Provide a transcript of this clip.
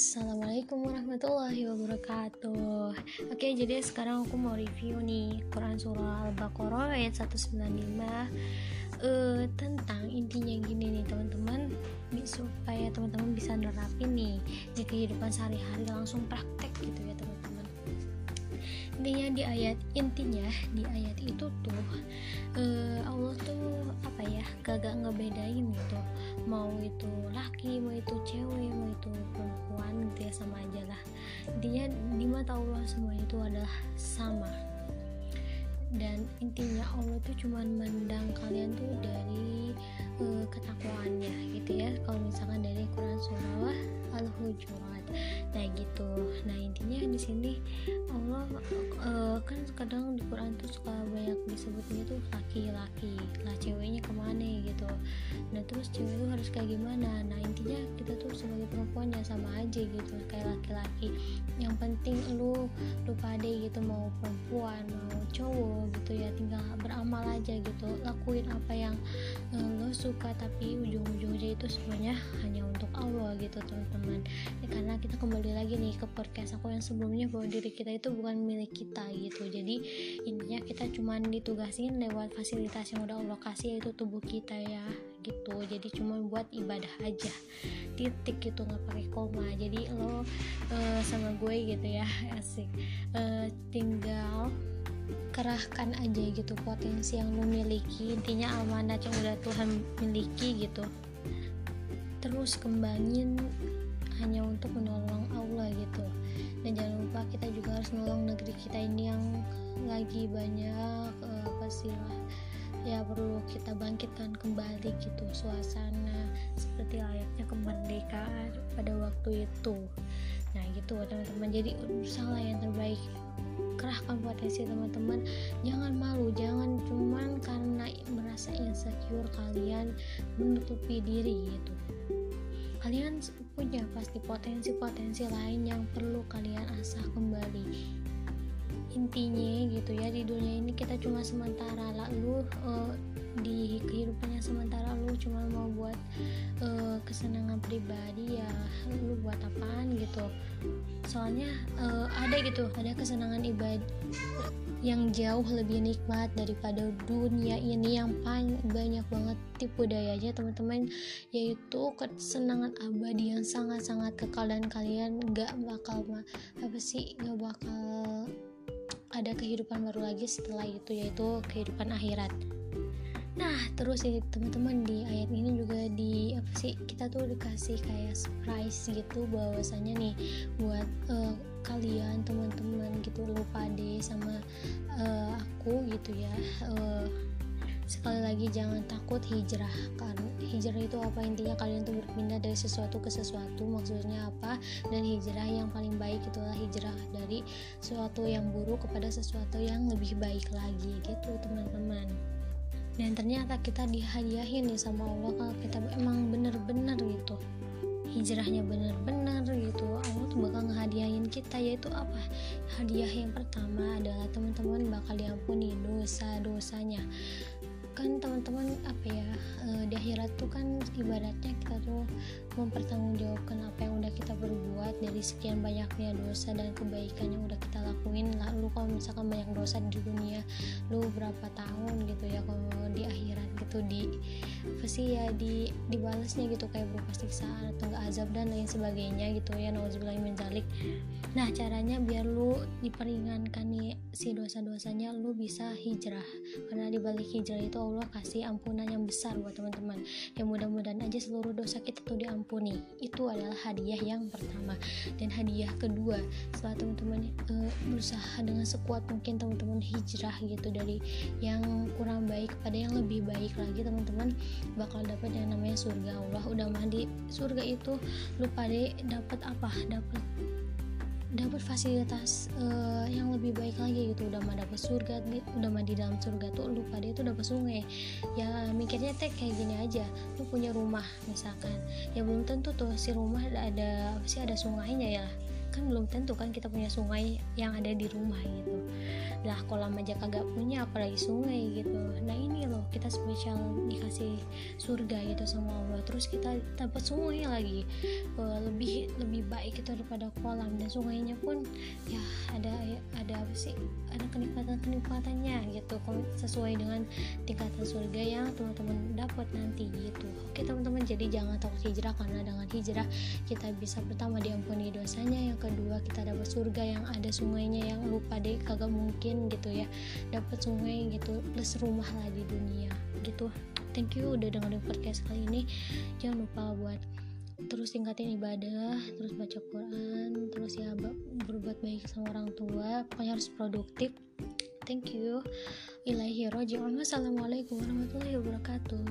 Assalamualaikum warahmatullahi wabarakatuh. Oke jadi sekarang aku mau review nih Quran Surah Al-Baqarah ayat 195 uh, Tentang intinya gini nih teman-teman. Supaya teman-teman bisa nerapin nih Di kehidupan sehari-hari langsung praktek gitu ya teman-teman. Intinya di ayat intinya di ayat itu tuh uh, Allah tuh apa ya kagak ngebedain gitu. Mau itu laki mau itu cewek intinya di mata Allah semua itu adalah sama. Dan intinya Allah tuh cuman mendang kalian tuh dari uh, ketakwaannya gitu ya. Kalau misalkan dari Quran surah Al-Hujurat. Nah gitu. Nah intinya di sini Allah uh, kan kadang di Quran tuh suka banyak disebutnya tuh laki-laki. Lah ceweknya ke mana gitu. Nah terus cewek itu harus kayak gimana? Nah intinya kita tuh sebagai perempuan ya sama aja gitu. Kayak laki-laki pade gitu mau perempuan mau cowok gitu ya tinggal beramal aja gitu. Lakuin apa yang uh, lo suka tapi ujung-ujungnya itu semuanya hanya untuk Allah gitu teman-teman. Ya, karena kita kembali lagi nih ke podcast aku yang sebelumnya bahwa diri kita itu bukan milik kita gitu. Jadi intinya kita cuma ditugasin lewat fasilitas yang udah Allah kasih yaitu tubuh kita ya gitu. Jadi cuma buat ibadah aja. Titik gitu nggak pakai koma. Jadi lo uh, sama gue gitu ya asik. Uh, tinggal kerahkan aja gitu potensi yang lo miliki. Intinya amanat yang udah Tuhan miliki gitu. Terus kembangin hanya untuk menolong Allah gitu. Dan jangan lupa kita juga harus menolong negeri kita ini yang lagi banyak uh, apa sih lah ya perlu kita bangkitkan kembali gitu suasana seperti layaknya kemerdekaan pada waktu itu. Nah gitu teman-teman. Jadi usahalah yang terbaik kerahkan potensi teman-teman. Jangan malu jangan cuman karena merasa insecure kalian menutupi diri gitu. Kalian punya pasti potensi-potensi lain yang perlu kalian asah kembali intinya gitu ya di dunia ini kita cuma sementara. Lalu uh, di kehidupannya sementara lu cuma mau buat uh, kesenangan pribadi ya lu buat apaan gitu. Soalnya uh, ada gitu ada kesenangan ibadah yang jauh lebih nikmat daripada dunia ini yang banyak banget tipu dayanya teman-teman. Yaitu kesenangan abadi yang sangat-sangat kekal. Dan kalian gak bakal apa sih gak bakal ada kehidupan baru lagi setelah itu yaitu kehidupan akhirat Nah, terus ya teman-teman di ayat ini juga di apa sih kita tuh dikasih kayak surprise gitu bahwasanya nih buat uh, kalian teman-teman gitu lupa deh sama uh, aku gitu ya. Uh, sekali lagi jangan takut hijrah kan? Hijrah itu apa? Intinya kalian tuh berpindah dari sesuatu ke sesuatu. Maksudnya apa? Dan hijrah yang paling baik itulah hijrah dari sesuatu yang buruk kepada sesuatu yang lebih baik lagi gitu teman-teman. Dan ternyata kita dihadiahin nih sama Allah kalau kita emang bener-bener gitu. Hijrahnya bener-bener gitu Allah tuh bakal ngehadiahin kita. Yaitu apa? Hadiah yang pertama adalah teman-teman bakal diampuni dosa-dosanya kan teman-teman apa ya e, di akhirat tuh kan ibaratnya kita tuh mempertanggungjawabkan apa yang udah kita berbuat dari sekian banyaknya dosa dan kebaikan yang udah kita lakuin. Lalu kalau misalkan banyak dosa di dunia lu berapa tahun gitu ya kalau di akhirat gitu di apa sih ya di dibalasnya gitu kayak berupa siksaan atau enggak azab dan lain sebagainya gitu ya nauzubillah menjalik nah caranya biar lu diperingankan nih si dosa-dosanya lu bisa hijrah. Karena di balik hijrah itu Allah kasih ampunan yang besar buat teman-teman. Yang mudah-mudahan aja seluruh dosa kita tuh diampuni. Itu adalah hadiah yang pertama. Dan hadiah kedua setelah teman-teman uh, berusaha dengan sekuat mungkin teman-teman hijrah gitu dari yang kurang baik kepada yang lebih baik lagi teman-teman bakal dapat yang namanya surga. Allah udah mandi. Surga itu lupa deh dapat apa? Dapat dapat fasilitas uh, yang lebih baik lagi gitu. Udah mah dapat surga udah mah di dalam surga tuh lupa dia tuh dapat sungai. Ya mikirnya teh kayak gini aja lu punya rumah misalkan. Ya belum tentu tuh si rumah ada, sih ada sungainya ya kan belum tentu kan kita punya sungai yang ada di rumah gitu. Lah kolam aja kagak punya apalagi sungai gitu. Nah ini loh kita spesial dikasih surga gitu sama Allah. Terus kita dapat sungai lagi. Uh, lebih lebih baik itu daripada kolam. Dan sungainya pun ya ada ada apa sih? Ada kenikmatan kenikmatannya gitu sesuai dengan tingkatan surga yang teman-teman dapat nanti gitu. Oke teman-teman jadi jangan takut hijrah karena dengan hijrah kita bisa pertama diampuni dosanya yang kedua kita dapat surga yang ada sungainya yang lupa deh kagak mungkin gitu ya. Dapat sungai gitu plus rumah lah di dunia gitu. Thank you udah dengerin podcast kali ini. Jangan lupa buat terus tingkatin ibadah terus baca Quran terus ya berbuat baik sama orang tua. Pokoknya harus produktif. Thank you. Ilahi roji'un wassalamualaikum warahmatullahi wabarakatuh